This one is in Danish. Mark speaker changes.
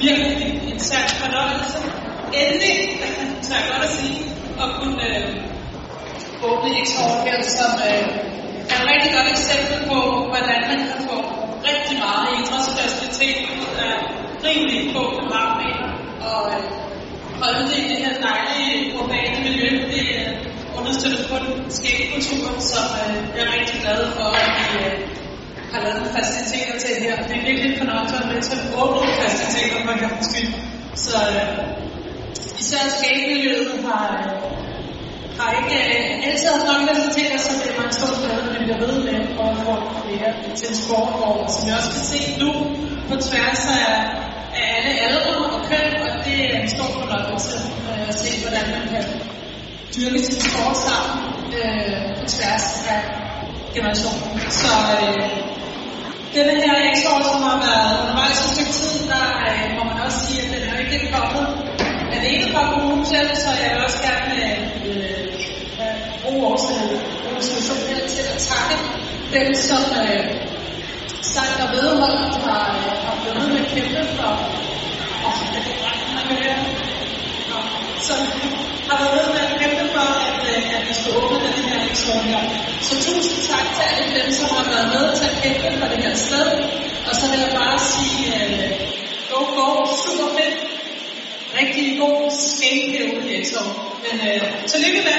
Speaker 1: virkelig en sand fornøjelse. Endelig, tør jeg godt at sige, at kunne øh, åbne X-Hall her, som øh, er et rigtig godt eksempel på, hvordan man kan få rigtig meget idrætsfacilitet ud af rimelig få kvadratmeter og øh, holde det i det her dejlige urbane miljø. Det øh, understøtter kun skatekulturen, som øh, jeg er rigtig glad for, at vi øh, har lavet nogle faciliteter til her. Det er virkelig en fornøjelse at være med til at åbne nogle faciliteter for gang skyld. Så øh, især skabemiljøet har, øh, har ikke øh, altid haft nok faciliteter, så det er meget stort glæde, at vi bliver ved med at få flere til en sport, hvor, som jeg også kan se nu, på tværs af, af alle aldre og køn, og det er en stor fornøjelse øh, at se, hvordan man kan dyrke sin sport sammen øh, på tværs af generationen. Så øh, denne her eksår, som har øh, været undervejs et stykke tid, der øh, må man også sige, at den er jo ikke kommet alene fra kommunen selv, så jeg vil også gerne øh, øh bruge vores organisation her til at takke dem, som øh, sagt og vedholdt har, øh, har blevet med at kæmpe for, og det er ret mange som har været med at kæmpe for, at, øh, at vi skal åbne den. Så tusind tak til alle dem, som har været med til at kæmpe for det her sted. Og så vil jeg bare sige, uh, go, go, super fedt. Rigtig god skate herude i Men uh, tillykke med.